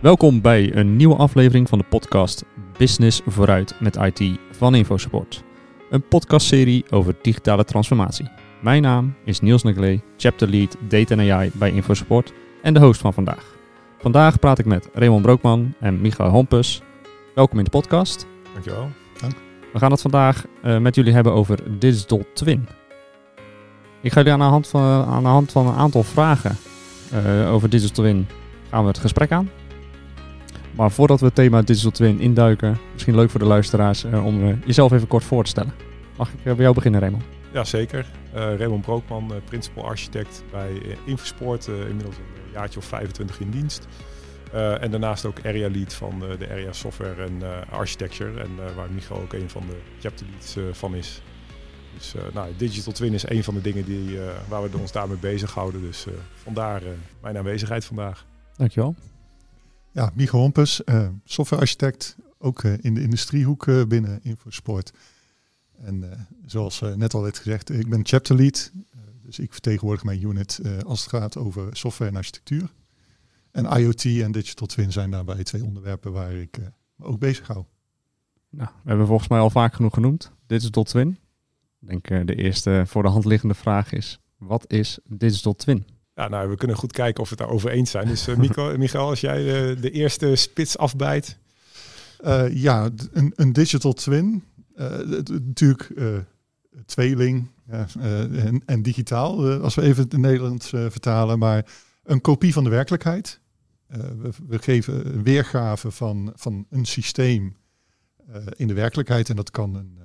Welkom bij een nieuwe aflevering van de podcast Business vooruit met IT van InfoSupport. Een podcastserie over digitale transformatie. Mijn naam is Niels Neglee, Chapter Lead Data en AI bij InfoSupport en de host van vandaag. Vandaag praat ik met Raymond Brookman en Michael Hompus. Welkom in de podcast. Dankjewel. We gaan het vandaag uh, met jullie hebben over Digital Twin. Ik ga jullie aan de hand van, aan de hand van een aantal vragen uh, over Digital Twin gaan we het gesprek aan. Maar voordat we het thema Digital Twin induiken, misschien leuk voor de luisteraars uh, om jezelf even kort voor te stellen. Mag ik bij jou beginnen, Raymond? Ja, zeker. Raymond Brookman, principal architect bij Infosport, inmiddels een jaartje of 25 in dienst. Uh, en daarnaast ook area lead van uh, de area software en uh, architecture. En waar Michael ook een van de chapter leads van is. Dus nou, digital twin is een van de dingen die, waar we ons daarmee bezighouden. Dus vandaar mijn aanwezigheid vandaag. Dankjewel. Ja, Michael Hompus, softwarearchitect. Ook in de industriehoek binnen Infosport. En zoals net al werd gezegd, ik ben chapter lead. dus ik vertegenwoordig mijn unit als het gaat over software en architectuur. En IoT en digital twin zijn daarbij twee onderwerpen waar ik me ook bezig hou. Nou, we hebben volgens mij al vaak genoeg genoemd. Digital twin. Ik denk de eerste voor de hand liggende vraag is, wat is digital twin? Ja, nou, we kunnen goed kijken of we het daarover eens zijn. Dus uh, Mico, Michael, als jij de, de eerste spits afbijt. ja, een, een, digital twin. natuurlijk tweeling en, en, digitaal, als we even het Nederlands vertalen. Maar een kopie van de werkelijkheid. Uh, we, we, geven een weergave van, van een systeem uh, in de werkelijkheid. En dat kan een,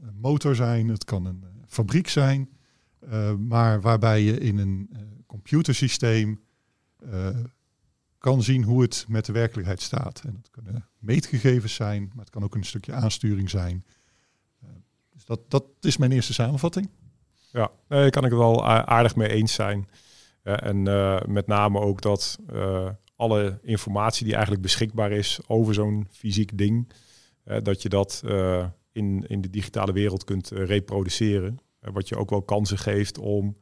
een motor zijn, het kan een fabriek zijn. maar waarbij je in een computersysteem kan zien hoe het met de werkelijkheid staat. En dat kunnen meetgegevens zijn, maar het kan ook een stukje aansturing zijn. dus dat, dat is mijn eerste samenvatting. Ja, daar kan ik het wel aardig mee eens zijn en uh, met name ook dat uh, alle informatie die eigenlijk beschikbaar is over zo'n fysiek ding, uh, dat je dat in, in de digitale wereld kunt reproduceren. wat je ook wel kansen geeft om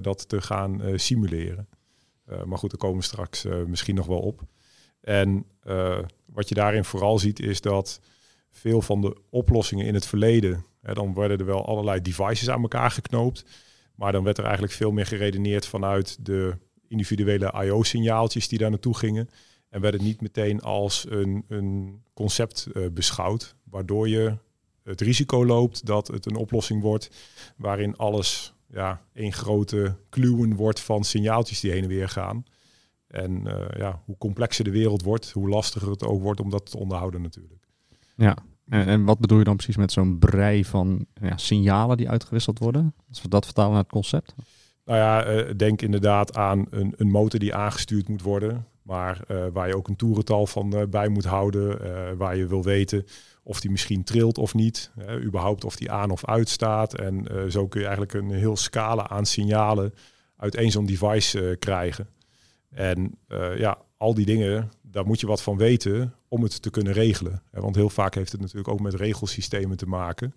dat te gaan simuleren. maar goed, daar komen we straks misschien nog wel op. En wat je daarin vooral ziet is dat veel van de oplossingen in het verleden, dan werden er wel allerlei devices aan elkaar geknoopt. Maar dan werd er eigenlijk veel meer geredeneerd vanuit de individuele IO-signaaltjes die daar naartoe gingen. En werd het niet meteen als een, een concept beschouwd, waardoor je het risico loopt dat het een oplossing wordt waarin alles ja, één grote kluwen wordt van signaaltjes die heen en weer gaan. En uh, ja, hoe complexer de wereld wordt, hoe lastiger het ook wordt om dat te onderhouden natuurlijk. Ja, en, en, wat bedoel je dan precies met zo'n brei van ja, signalen die uitgewisseld worden? Als we dat vertalen naar het concept? Nou ja, uh, denk inderdaad aan een, een, motor die aangestuurd moet worden. Maar uh, waar je ook een toerental van bij moet houden. waar je wil weten of die misschien trilt of niet. überhaupt of die aan of uit staat. En zo kun je eigenlijk een heel scala aan signalen uit één zo'n device krijgen. En ja, al die dingen, daar moet je wat van weten om het te kunnen regelen. Want heel vaak heeft het natuurlijk ook met regelsystemen te maken.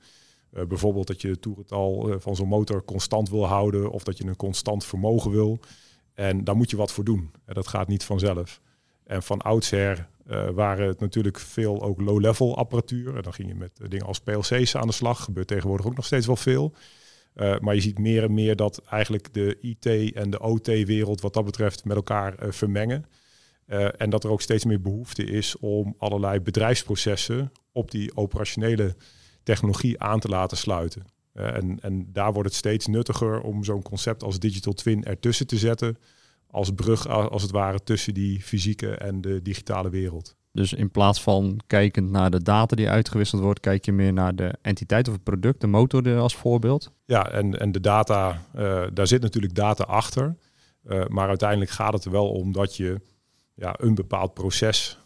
Bijvoorbeeld dat je het toerental van zo'n motor constant wil houden of dat je een constant vermogen wil. En daar moet je wat voor doen. En dat gaat niet vanzelf. En van oudsher uh, waren het natuurlijk veel ook low-level apparatuur. En dan ging je met dingen als PLC's aan de slag. Gebeurt tegenwoordig ook nog steeds wel veel. maar je ziet meer en meer dat eigenlijk de IT en de OT-wereld wat dat betreft met elkaar vermengen. Uh, en dat er ook steeds meer behoefte is om allerlei bedrijfsprocessen op die operationele technologie aan te laten sluiten. En, en daar wordt het steeds nuttiger om zo'n concept als digital twin ertussen te zetten. Als brug als het ware tussen die fysieke en de digitale wereld. Dus in plaats van kijkend naar de data die uitgewisseld wordt, kijk je meer naar de entiteit of het product, de motor als voorbeeld? Ja, en, en de data, uh, daar zit natuurlijk data achter. maar uiteindelijk gaat het er wel om dat je ja, een bepaald proces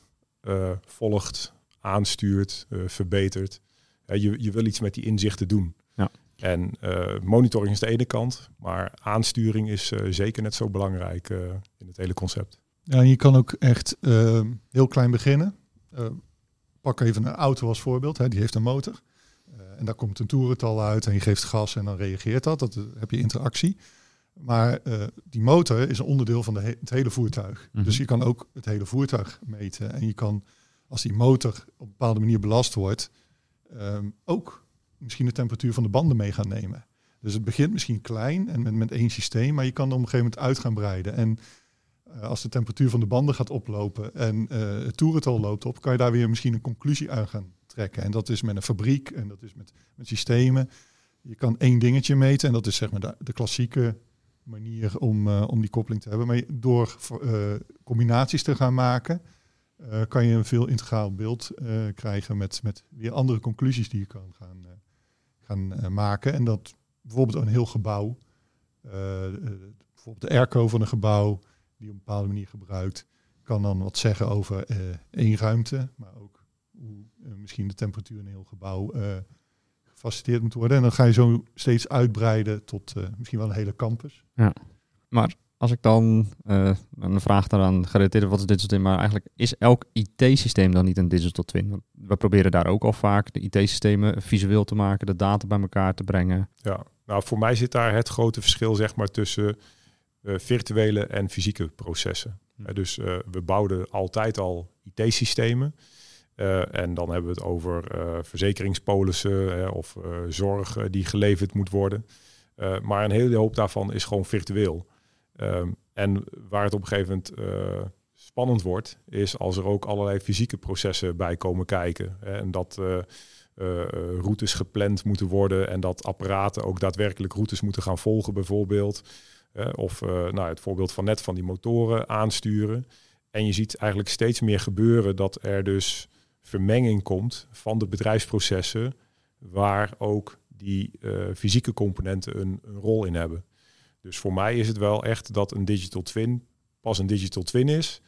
uh, volgt, aanstuurt, verbetert. Je, je wil iets met die inzichten doen. Ja. En monitoring is de ene kant, maar aansturing is zeker net zo belangrijk in het hele concept. Ja, en je kan ook echt heel klein beginnen. pak even een auto als voorbeeld, hè, die heeft een motor. en daar komt een toerental uit en je geeft gas en dan reageert dat. Dat heb je interactie. Maar uh, die motor is een onderdeel van de he het hele voertuig. Mhm. Dus je kan ook het hele voertuig meten. En je kan, als die motor op een bepaalde manier belast wordt, um, ook misschien de temperatuur van de banden mee gaan nemen. Dus het begint misschien klein en met, met één systeem, maar je kan er op een gegeven moment uit gaan breiden. En uh, als de temperatuur van de banden gaat oplopen en uh, het toerental loopt op, kan je daar weer misschien een conclusie aan gaan trekken. En dat is met een fabriek en dat is met, met systemen. Je kan één dingetje meten en dat is zeg maar de, klassieke manier om, uh, om die koppeling te hebben. Maar door combinaties te gaan maken, kan je een veel integraal beeld krijgen met, met weer andere conclusies die je kan gaan, gaan maken. En dat bijvoorbeeld een heel gebouw, bijvoorbeeld de airco van een gebouw, die op een bepaalde manier gebruikt, kan dan wat zeggen over één ruimte, maar ook hoe misschien de temperatuur in een heel gebouw gefaciliteerd moet worden. En dan ga je zo steeds uitbreiden tot misschien wel een hele campus. Ja, maar als ik dan uh, een vraag daaraan gerelateerd wat is digital twin, maar eigenlijk is elk IT-systeem dan niet een digital twin? Want we proberen daar ook al vaak de IT-systemen visueel te maken, de data bij elkaar te brengen. Ja, nou voor mij zit daar het grote verschil zeg maar tussen uh, virtuele en fysieke processen. Hm. dus we bouwden altijd al IT-systemen. Uh, en dan hebben we het over uh, verzekeringspolissen of zorg die geleverd moet worden. maar een hele hoop daarvan is gewoon virtueel. Um, en waar het op een gegeven moment spannend wordt, is als er ook allerlei fysieke processen bij komen kijken. Hè, en dat routes gepland moeten worden en dat apparaten ook daadwerkelijk routes moeten gaan volgen, bijvoorbeeld. of nou, het voorbeeld van net van die motoren aansturen. En je ziet eigenlijk steeds meer gebeuren dat er dus vermenging komt van de bedrijfsprocessen waar ook die fysieke componenten een, rol in hebben. Dus voor mij is het wel echt dat een digital twin pas een digital twin is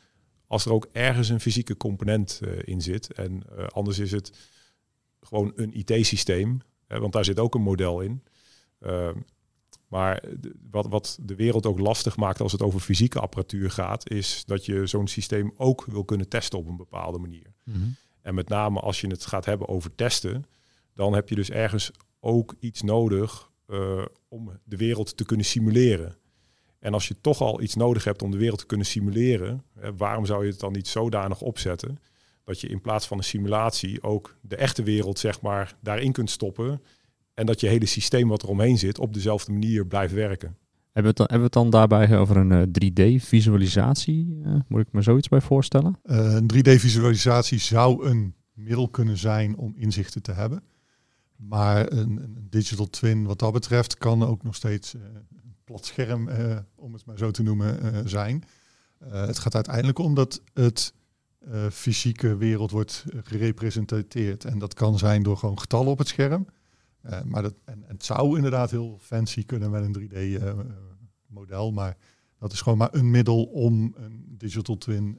als er ook ergens een fysieke component uh, in zit. En uh, anders is het gewoon een IT-systeem, want daar zit ook een model in. Ehm, maar wat, wat de wereld ook lastig maakt als het over fysieke apparatuur gaat, is dat je zo'n systeem ook wil kunnen testen op een bepaalde manier. Mm -hmm. En met name als je het gaat hebben over testen, dan heb je dus ergens ook iets nodig uh, om de wereld te kunnen simuleren. En als je toch al iets nodig hebt om de wereld te kunnen simuleren, hè, waarom zou je het dan niet zodanig opzetten dat je in plaats van een simulatie ook de echte wereld zeg maar daarin kunt stoppen en dat je hele systeem wat er omheen zit op dezelfde manier blijft werken. Hebben we het dan, hebben we het dan daarbij over een uh, 3D-visualisatie? Uh, moet ik me zoiets bij voorstellen? Uh, een 3D-visualisatie zou een middel kunnen zijn om inzichten te hebben. Maar een, een digital twin wat dat betreft kan ook nog steeds uh, een plat scherm, uh, om het maar zo te noemen, uh, zijn. het gaat uiteindelijk om dat het fysieke wereld wordt gerepresenteerd. En dat kan zijn door gewoon getallen op het scherm. maar dat, en, en, het zou inderdaad heel fancy kunnen met een 3D-model. maar dat is gewoon maar een middel om een digital twin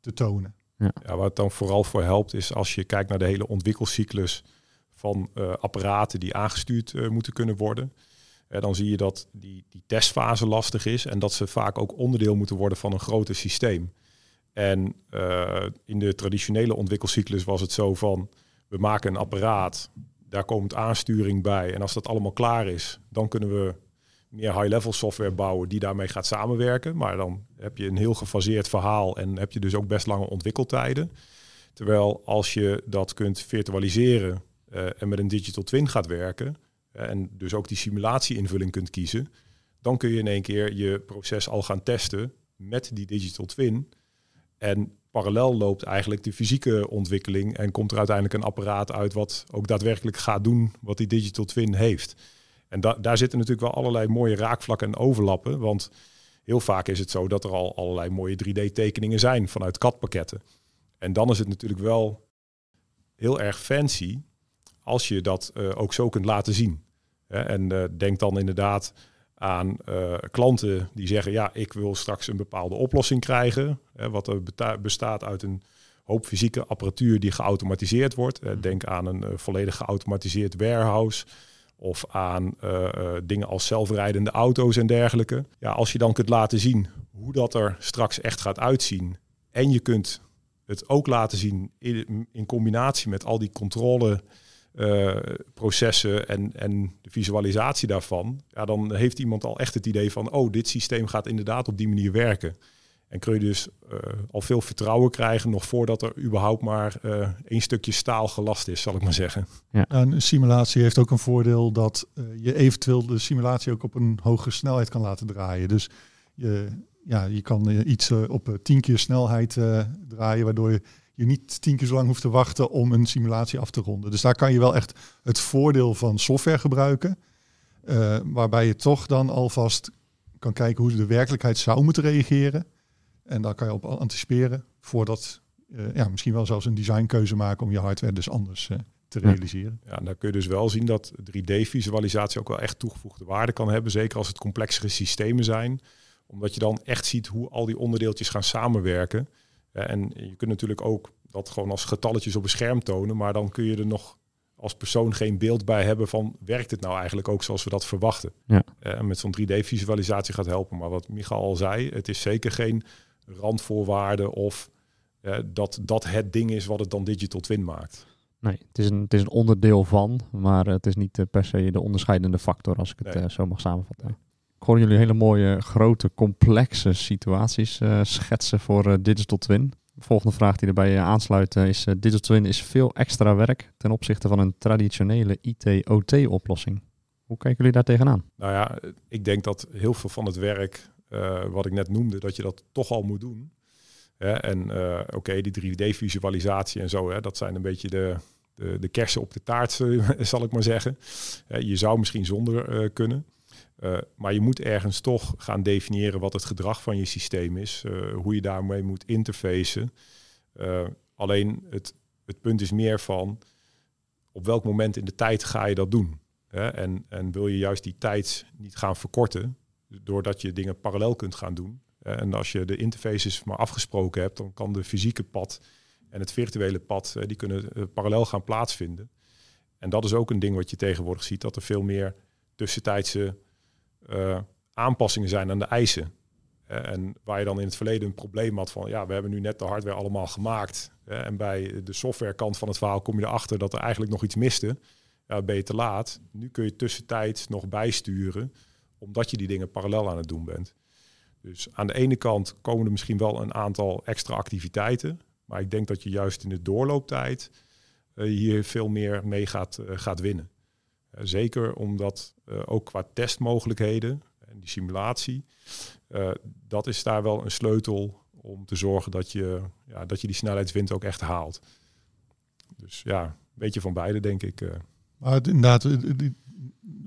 te tonen. Ja. ja, dan vooral voor helpt is als je kijkt naar de hele ontwikkelcyclus van uh, apparaten die aangestuurd uh, moeten kunnen worden. Uh, dan zie je dat die, die testfase lastig is en dat ze vaak ook onderdeel moeten worden van een groter systeem. En in de traditionele ontwikkelcyclus was het zo van we maken een apparaat, daar komt aansturing bij en als dat allemaal klaar is, dan kunnen we meer high-level software bouwen die daarmee gaat samenwerken. Maar dan heb je een heel gefaseerd verhaal en heb je dus ook best lange ontwikkeltijden. Terwijl als je dat kunt virtualiseren uh, en met een digital twin gaat werken en dus ook die simulatie-invulling kunt kiezen, dan kun je in één keer je proces al gaan testen met die digital twin. En parallel loopt eigenlijk de fysieke ontwikkeling en komt er uiteindelijk een apparaat uit wat ook daadwerkelijk gaat doen wat die digital twin heeft. En da daar zitten natuurlijk wel allerlei mooie raakvlakken en overlappen. Want heel vaak is het zo dat er al allerlei mooie 3D-tekeningen zijn vanuit CAD-pakketten. En dan is het natuurlijk wel heel erg fancy als je dat uh, ook zo kunt laten zien. En uh, denk dan inderdaad aan uh, klanten die zeggen: Ja, ik wil straks een bepaalde oplossing krijgen. Hè, wat er bestaat uit een hoop fysieke apparatuur die geautomatiseerd wordt. denk aan een volledig geautomatiseerd warehouse of aan uh, uh, dingen als zelfrijdende auto's en dergelijke. Ja, als je dan kunt laten zien hoe dat er straks echt gaat uitzien en je kunt het ook laten zien in, in combinatie met al die controle eh, processen en, en de visualisatie daarvan, ja, dan heeft iemand al echt het idee van, oh, dit systeem gaat inderdaad op die manier werken. En kun je dus uh, al veel vertrouwen krijgen nog voordat er überhaupt maar uh, één stukje staal gelast is, zal ik maar zeggen. Ja. een simulatie heeft ook een voordeel dat uh, je eventueel de simulatie ook op een hogere snelheid kan laten draaien. Dus je, ja, je kan iets op tien keer snelheid draaien, waardoor je, je niet tien keer zo lang hoeft te wachten om een simulatie af te ronden. Dus daar kan je wel echt het voordeel van software gebruiken, waarbij je toch dan alvast kan kijken hoe de werkelijkheid zou moeten reageren. En daar kan je op anticiperen voordat uh, ja, misschien wel zelfs een designkeuze maken om je hardware dus anders uh, te realiseren. Ja, dan kun je dus wel zien dat 3D-visualisatie ook wel echt toegevoegde waarde kan hebben. Zeker als het complexere systemen zijn. Omdat je dan echt ziet hoe al die onderdeeltjes gaan samenwerken. Uh, en je kunt natuurlijk ook dat gewoon als getalletjes op een scherm tonen. Maar dan kun je er nog als persoon geen beeld bij hebben van werkt het nou eigenlijk ook zoals we dat verwachten. Ja. En met zo'n 3D-visualisatie gaat helpen. Maar wat Michael al zei, het is zeker geen randvoorwaarden of uh, dat dat het ding is wat het dan digital twin maakt. Nee, het is een, het is een onderdeel van, maar het is niet uh, per se de onderscheidende factor als ik het nee. uh, zo mag samenvatten. Ik hoor jullie hele mooie, grote, complexe situaties schetsen voor digital twin. De volgende vraag die erbij aansluit is: Digital Twin is veel extra werk ten opzichte van een traditionele IT-OT-oplossing. Hoe kijken jullie daar tegenaan? Nou ja, ik denk dat heel veel van het werk uh, wat ik net noemde, dat je dat toch al moet doen. en uh, oké, die 3D-visualisatie en zo, hè, dat zijn een beetje de, de, de kersen op de taart, zal ik maar zeggen. je zou misschien zonder uh, kunnen. maar je moet ergens toch gaan definiëren wat het gedrag van je systeem is, hoe je daarmee moet interfacen. alleen het, het punt is meer van op welk moment in de tijd ga je dat doen? Hè? En, en wil je juist die tijd niet gaan verkorten, doordat je dingen parallel kunt gaan doen. Eh, en als je de interfaces maar afgesproken hebt, dan kan de fysieke pad en het virtuele pad, eh, die kunnen eh, parallel gaan plaatsvinden. En dat is ook een ding wat je tegenwoordig ziet, dat er veel meer tussentijdse aanpassingen zijn aan de eisen. en waar je dan in het verleden een probleem had van, ja, we hebben nu net de hardware allemaal gemaakt. en bij de softwarekant van het verhaal kom je erachter dat er eigenlijk nog iets miste. Ja, ben je te laat. Nu kun je tussentijds nog bijsturen omdat je die dingen parallel aan het doen bent. Dus aan de ene kant komen er misschien wel een aantal extra activiteiten. Maar ik denk dat je juist in de doorlooptijd uh, hier veel meer mee gaat, uh, gaat winnen. Uh, zeker omdat ook qua testmogelijkheden en die simulatie, dat is daar wel een sleutel om te zorgen dat je, ja, dat je die snelheidswind ook echt haalt. Dus ja, een beetje van beide denk ik. Maar inderdaad,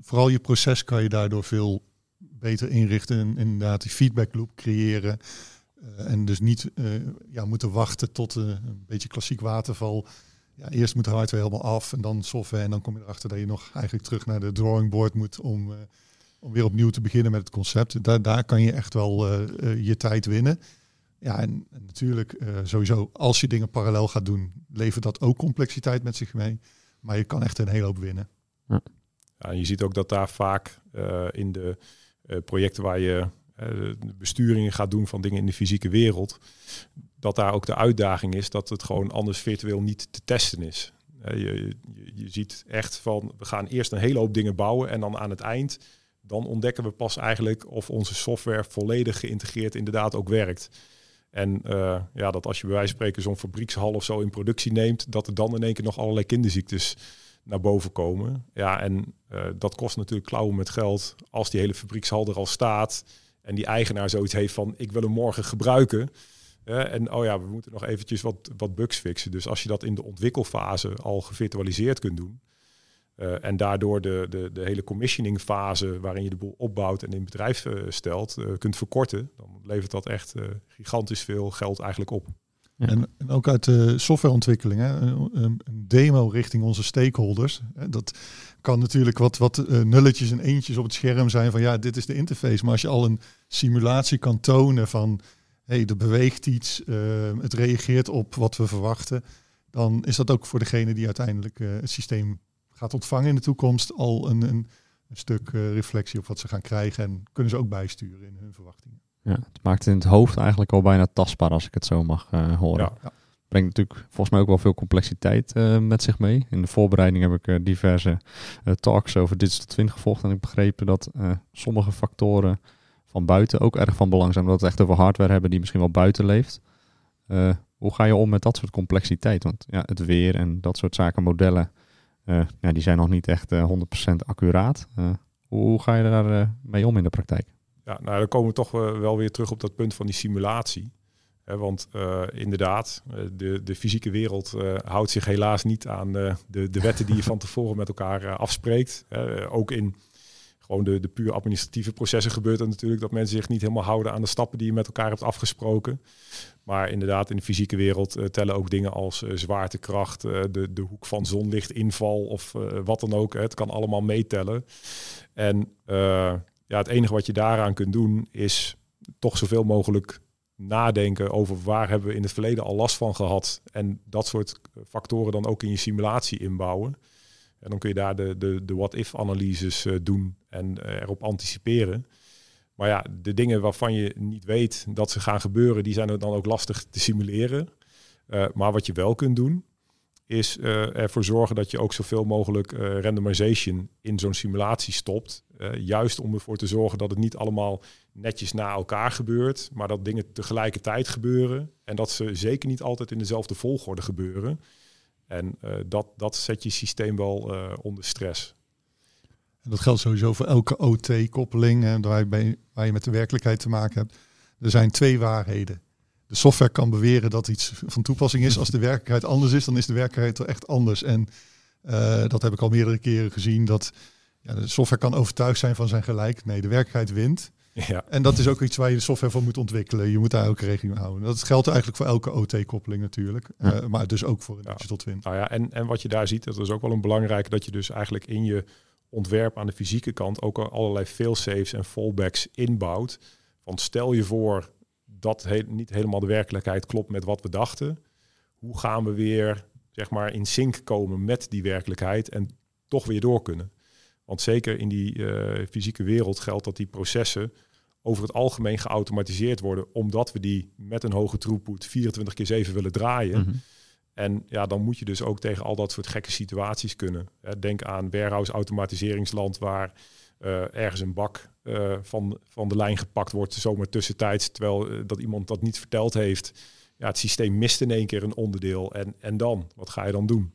vooral je proces kan je daardoor veel beter inrichten. En inderdaad die feedback loop creëren. Uh, en dus niet uh, ja, moeten wachten tot uh, een beetje klassiek waterval. Ja, eerst moet de hardware helemaal af en dan software. En dan kom je erachter dat je nog eigenlijk terug naar de drawing board moet om, om weer opnieuw te beginnen met het concept. Daar, daar kan je echt wel je tijd winnen. Ja, en, en natuurlijk sowieso als je dingen parallel gaat doen, levert dat ook complexiteit met zich mee. Maar je kan echt een hele hoop winnen. Ja. Je ziet ook dat daar vaak uh, in de uh, projecten waar je de besturingen gaat doen van dingen in de fysieke wereld, dat daar ook de uitdaging is dat het gewoon anders virtueel niet te testen is. Je, je, je, ziet echt van, we gaan eerst een hele hoop dingen bouwen en dan aan het eind, dan ontdekken we pas eigenlijk of onze software volledig geïntegreerd inderdaad ook werkt. En ja, dat als je bij wijze van spreken zo'n fabriekshal of zo in productie neemt, dat er dan in één keer nog allerlei kinderziektes naar boven komen. Ja, en uh, dat kost natuurlijk klauwen met geld. Als die hele fabriekshal er al staat en die eigenaar zoiets heeft van ik wil hem morgen gebruiken. En oh ja, we moeten nog eventjes wat, wat bugs fixen. Dus als je dat in de ontwikkelfase al gevirtualiseerd kunt doen. Uh, en daardoor de, de, de hele commissioning fase waarin je de boel opbouwt en in bedrijf stelt, kunt verkorten, dan levert dat echt gigantisch veel geld eigenlijk op. En, ook uit de softwareontwikkeling, hè, een, een, demo richting onze stakeholders. Dat kan natuurlijk wat, wat uh, nulletjes en eentjes op het scherm zijn van ja, dit is de interface. Maar als je al een simulatie kan tonen van hey, er beweegt iets, uh, het reageert op wat we verwachten, dan is dat ook voor degene die uiteindelijk uh, het systeem gaat ontvangen in de toekomst al een, een stuk reflectie op wat ze gaan krijgen en kunnen ze ook bijsturen in hun verwachtingen. Ja, het maakt in het hoofd eigenlijk al bijna tastbaar als ik het zo mag uh, horen. Ja. brengt natuurlijk volgens mij ook wel veel complexiteit met zich mee. In de voorbereiding heb ik diverse talks over digital twin gevolgd en ik begrepen dat sommige factoren van buiten ook erg van belang zijn, omdat we het echt over hardware hebben die misschien wel buiten leeft. hoe ga je om met dat soort complexiteit? Want ja, het weer en dat soort zaken, modellen, ja, die zijn nog niet echt 100% accuraat. Hoe ga je daar uh, mee om in de praktijk? Ja, nou dan komen we toch wel weer terug op dat punt van die simulatie. want uh, inderdaad, eh, de, de fysieke wereld houdt zich helaas niet aan de, de wetten die je van tevoren met elkaar afspreekt. ook in gewoon de, de puur administratieve processen gebeurt het natuurlijk dat mensen zich niet helemaal houden aan de stappen die je met elkaar hebt afgesproken. Maar inderdaad, in de fysieke wereld tellen ook dingen als zwaartekracht, de, de hoek van zonlichtinval of wat dan ook. Het kan allemaal meetellen. En ja, het enige wat je daaraan kunt doen is toch zoveel mogelijk nadenken over waar hebben we in het verleden al last van gehad. En dat soort factoren dan ook in je simulatie inbouwen. En dan kun je daar de, de, de what-if-analyses uh, doen en uh, erop anticiperen. Maar ja, de dingen waarvan je niet weet dat ze gaan gebeuren, die zijn dan ook lastig te simuleren. Uh, maar wat je wel kunt doen, is uh, ervoor zorgen dat je ook zoveel mogelijk uh, randomization in zo'n simulatie stopt. Uh, juist om ervoor te zorgen dat het niet allemaal netjes na elkaar gebeurt, maar dat dingen tegelijkertijd gebeuren en dat ze zeker niet altijd in dezelfde volgorde gebeuren. En dat, dat zet je systeem wel onder stress. En dat geldt sowieso voor elke OT-koppeling waar, waar je met de werkelijkheid te maken hebt. Er zijn twee waarheden de software kan beweren dat iets van toepassing is. Als de werkelijkheid anders is, dan is de werkelijkheid wel echt anders. En uh, dat heb ik al meerdere keren gezien. Dat ja, de software kan overtuigd zijn van zijn gelijk. Nee, de werkelijkheid wint. Ja. En dat is ook iets waar je de software voor moet ontwikkelen. Je moet daar ook rekening mee houden. Dat geldt eigenlijk voor elke OT-koppeling natuurlijk. Uh, maar dus ook voor een ja. digital twin. Nou ja, en, en wat je daar ziet, dat is ook wel een belangrijk dat je dus eigenlijk in je ontwerp aan de fysieke kant ook al allerlei failsafes en fallbacks inbouwt. Want stel je voor, dat he niet helemaal de werkelijkheid klopt met wat we dachten. Hoe gaan we weer zeg maar in sync komen met die werkelijkheid en toch weer door kunnen? Want zeker in die uh, fysieke wereld geldt dat die processen over het algemeen geautomatiseerd worden, omdat we die met een hoge throughput 24 keer 7 willen draaien. Mhm. En ja, dan moet je dus ook tegen al dat soort gekke situaties kunnen. Denk aan warehouse automatiseringsland waar uh, ergens een bak uh, van, van de lijn gepakt wordt, zomaar tussentijds, terwijl uh, dat iemand dat niet verteld heeft. Ja, het systeem mist in één keer een onderdeel. En, en dan? Wat ga je dan doen?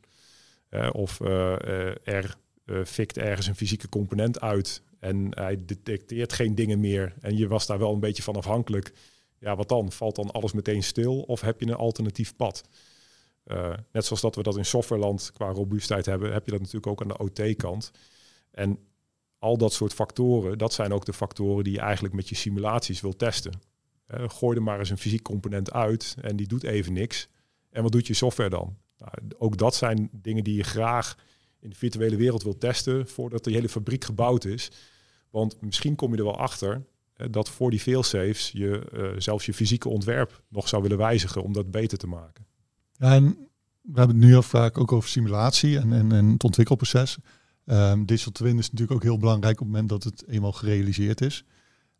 of er fikt ergens een fysieke component uit en hij detecteert geen dingen meer en je was daar wel een beetje van afhankelijk. Ja, wat dan? Valt dan alles meteen stil of heb je een alternatief pad? net zoals dat we dat in softwareland qua robuustheid hebben, heb je dat natuurlijk ook aan de OT-kant. En al dat soort factoren, dat zijn ook de factoren die je eigenlijk met je simulaties wil testen. Uh, gooi er maar eens een fysiek component uit en die doet even niks. En wat doet je software dan? Nou, ook dat zijn dingen die je graag in de virtuele wereld wil testen voordat de hele fabriek gebouwd is. Want misschien kom je er wel achter dat voor die failsafes je uh, zelfs je fysieke ontwerp nog zou willen wijzigen om dat beter te maken. En we hebben het nu al vaak ook over simulatie en, en, en het ontwikkelproces. Um, digital twin is natuurlijk ook heel belangrijk op het moment dat het eenmaal gerealiseerd is.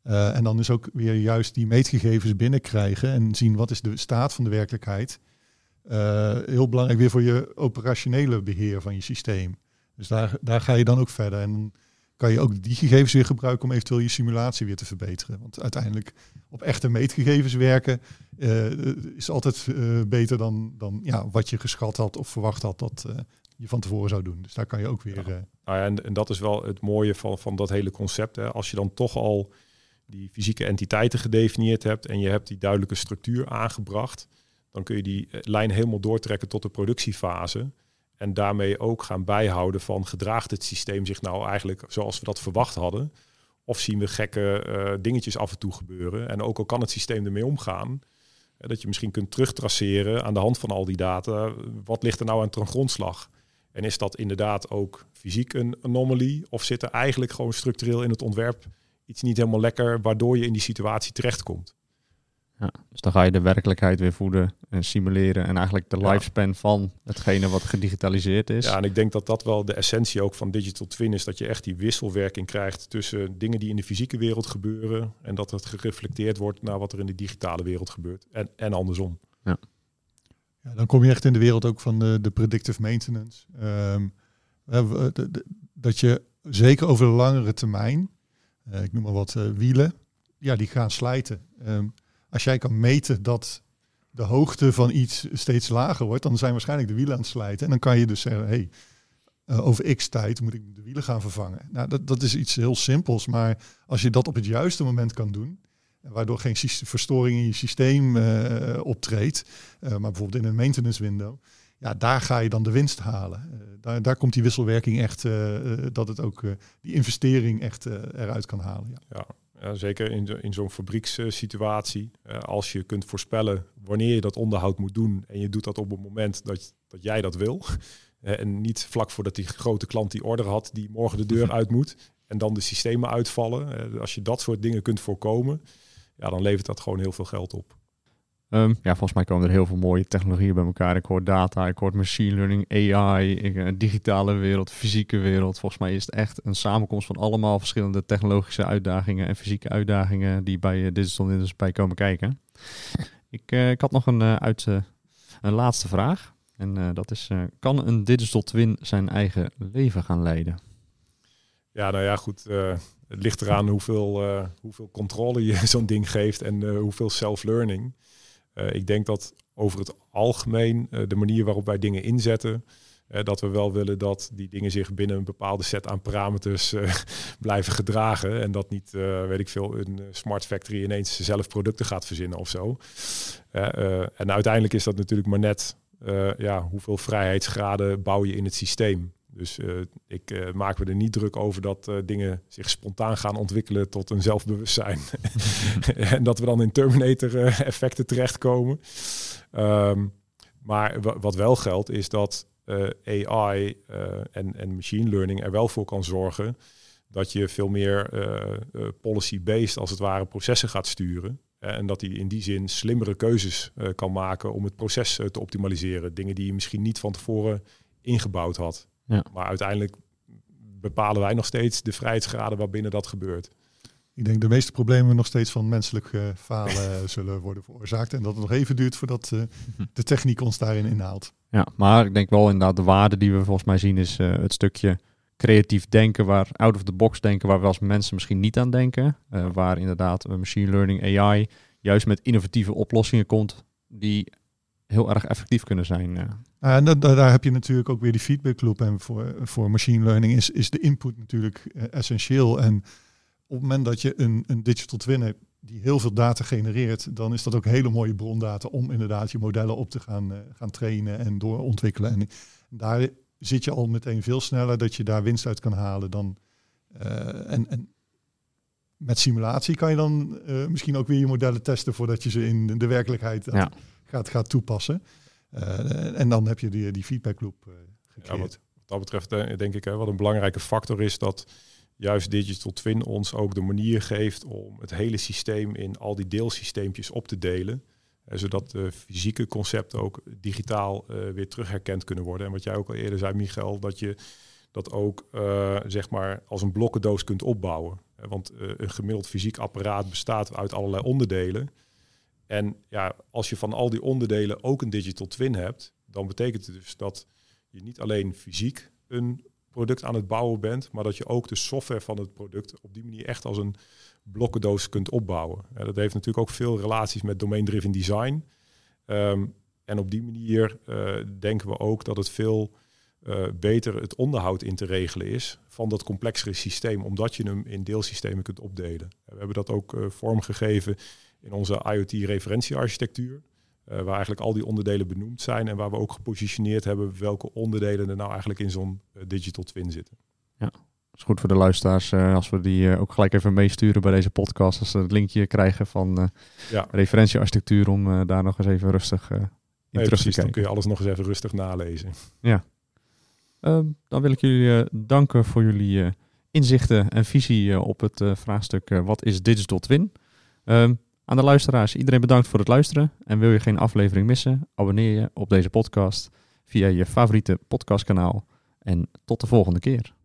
Uh, en dan is ook weer juist die meetgegevens binnenkrijgen en zien wat is de staat van de werkelijkheid. Uh, heel belangrijk weer voor je operationele beheer van je systeem. Dus daar, daar ga je dan ook verder. En kan je ook die gegevens weer gebruiken om eventueel je simulatie weer te verbeteren. Want uiteindelijk op echte meetgegevens werken uh, is altijd beter dan, dan ja, wat je geschat had of verwacht had dat, je van tevoren zou doen. Dus daar kan je ook weer. Ja. Uh... Nou ja, en, en, dat is wel het mooie van, van dat hele concept. Hè. Als je dan toch al die fysieke entiteiten gedefinieerd hebt en je hebt die duidelijke structuur aangebracht, dan kun je die eh, lijn helemaal doortrekken tot de productiefase. En daarmee ook gaan bijhouden van gedraagt het systeem zich nou eigenlijk zoals we dat verwacht hadden. Of zien we gekke uh, dingetjes af en toe gebeuren. En ook al kan het systeem ermee omgaan, dat je misschien kunt terugtraceren aan de hand van al die data. Wat ligt er nou aan ten grondslag? En is dat inderdaad ook fysiek een anomalie? Of zit er eigenlijk gewoon structureel in het ontwerp iets niet helemaal lekker, waardoor je in die situatie terechtkomt? Ja, dus dan ga je de werkelijkheid weer voeden en simuleren en eigenlijk de lifespan van hetgene wat gedigitaliseerd is. Ja, en ik denk dat dat wel de essentie ook van digital twin is, dat je echt die wisselwerking krijgt tussen dingen die in de fysieke wereld gebeuren en dat het gereflecteerd wordt naar wat er in de digitale wereld gebeurt en, en andersom. Ja. Dan kom je echt in de wereld ook van de, de predictive maintenance. Ehm, dat je zeker over de langere termijn, uh, ik noem maar wat uh, wielen, ja, die gaan slijten. Um, als jij kan meten dat de hoogte van iets steeds lager wordt, dan zijn waarschijnlijk de wielen aan het slijten. En dan kan je dus zeggen, hey, uh, over x tijd moet ik de wielen gaan vervangen. Nou, dat, dat is iets heel simpels, maar als je dat op het juiste moment kan doen, waardoor geen verstoring in je systeem uh, optreedt, uh, maar bijvoorbeeld in een maintenance window, ja, daar ga je dan de winst halen. Uh, daar, daar komt die wisselwerking echt, dat het ook die investering echt eruit kan halen. Ja. ja. Ja, zeker in, in zo'n fabriekssituatie. als je kunt voorspellen wanneer je dat onderhoud moet doen en je doet dat op het moment dat, dat jij dat wil. en niet vlak voordat die grote klant die order had, die morgen de deur uit moet. En dan de systemen uitvallen. als je dat soort dingen kunt voorkomen, ja, dan levert dat gewoon heel veel geld op. Um, ja, volgens mij komen er heel veel mooie technologieën bij elkaar. Ik hoor data, ik hoor machine learning, AI, een digitale wereld, fysieke wereld. Volgens mij is het echt een samenkomst van allemaal verschillende technologische uitdagingen en fysieke uitdagingen die bij uh, Digital Industries bij komen kijken. ik, uh, ik had nog een, uh, uit, een laatste vraag. En dat is, kan een digital twin zijn eigen leven gaan leiden? Ja, nou ja, goed het ligt eraan hoeveel, uh, hoeveel controle je zo'n ding geeft en uh, hoeveel self-learning. Uh, ik denk dat over het algemeen de manier waarop wij dingen inzetten, dat we wel willen dat die dingen zich binnen een bepaalde set aan parameters blijven gedragen. En dat niet, weet ik veel, een smart factory ineens zelf producten gaat verzinnen of zo. en uiteindelijk is dat natuurlijk maar net ja, hoeveel vrijheidsgraden bouw je in het systeem. Dus uh, ik uh, maak me er niet druk over dat uh, dingen zich spontaan gaan ontwikkelen tot een zelfbewustzijn. en dat we dan in Terminator-effecten terechtkomen. Um, maar wat wel geldt is dat AI en, en machine learning er wel voor kan zorgen dat je veel meer policy-based als het ware processen gaat sturen. En dat hij in die zin slimmere keuzes kan maken om het proces te optimaliseren. Dingen die je misschien niet van tevoren ingebouwd had. Ja. Maar uiteindelijk bepalen wij nog steeds de vrijheidsgraden waarbinnen dat gebeurt. Ik denk de meeste problemen nog steeds van menselijk uh, falen zullen worden veroorzaakt. En dat het nog even duurt voordat uh, de techniek ons daarin inhaalt. Ja, maar ik denk wel inderdaad de waarde die we volgens mij zien is uh, het stukje creatief denken, waar out of the box denken, waar we als mensen misschien niet aan denken. waar inderdaad machine learning, AI juist met innovatieve oplossingen komt die heel erg effectief kunnen zijn. En dat, daar heb je natuurlijk ook weer die feedback loop. En voor, voor machine learning is, is de input natuurlijk uh, essentieel. En op het moment dat je een, een digital twin hebt die heel veel data genereert, dan is dat ook hele mooie brondata om inderdaad je modellen op te gaan, uh, gaan trainen en doorontwikkelen. En daar zit je al meteen veel sneller dat je daar winst uit kan halen dan. Uh, en, en met simulatie kan je dan misschien ook weer je modellen testen voordat je ze in de werkelijkheid ja gaat, gaat toepassen. Uh, en dan heb je die, die feedback loop uh, gecreëerd. Ja, wat, dat betreft eh, denk ik hè, wat een belangrijke factor is dat juist Digital Twin ons ook de manier geeft om het hele systeem in al die deelsysteempjes op te delen. zodat de fysieke concepten ook digitaal uh, weer terugherkend kunnen worden. En wat jij ook al eerder zei, Michael, dat je dat ook uh, zeg maar als een blokkendoos kunt opbouwen. Want uh, een gemiddeld fysiek apparaat bestaat uit allerlei onderdelen. En ja, als je van al die onderdelen ook een digital twin hebt, dan betekent het dus dat je niet alleen fysiek een product aan het bouwen bent, maar dat je ook de software van het product op die manier echt als een blokkendoos kunt opbouwen. Dat heeft natuurlijk ook veel relaties met domain-driven design. Um, en op die manier uh, denken we ook dat het veel uh, beter het onderhoud in te regelen is van dat complexere systeem, omdat je hem in deelsystemen kunt opdelen. We hebben dat ook uh, vormgegeven in onze IoT-referentiearchitectuur. Uh, waar eigenlijk al die onderdelen benoemd zijn en waar we ook gepositioneerd hebben welke onderdelen er nou eigenlijk in zo'n uh, digital twin zitten. Ja, is goed voor de luisteraars uh, als we die ook gelijk even meesturen bij deze podcast. Als ze het linkje krijgen van ja. referentiearchitectuur om daar nog eens even rustig in nee, terug precies, te kijken. Dan kun je alles nog eens even rustig nalezen. Ja. Ehm, dan wil ik jullie danken voor jullie inzichten en visie op het vraagstuk wat is digital twin. Um, aan de luisteraars, iedereen bedankt voor het luisteren. En wil je geen aflevering missen, abonneer je op deze podcast via je favoriete podcastkanaal. En tot de volgende keer.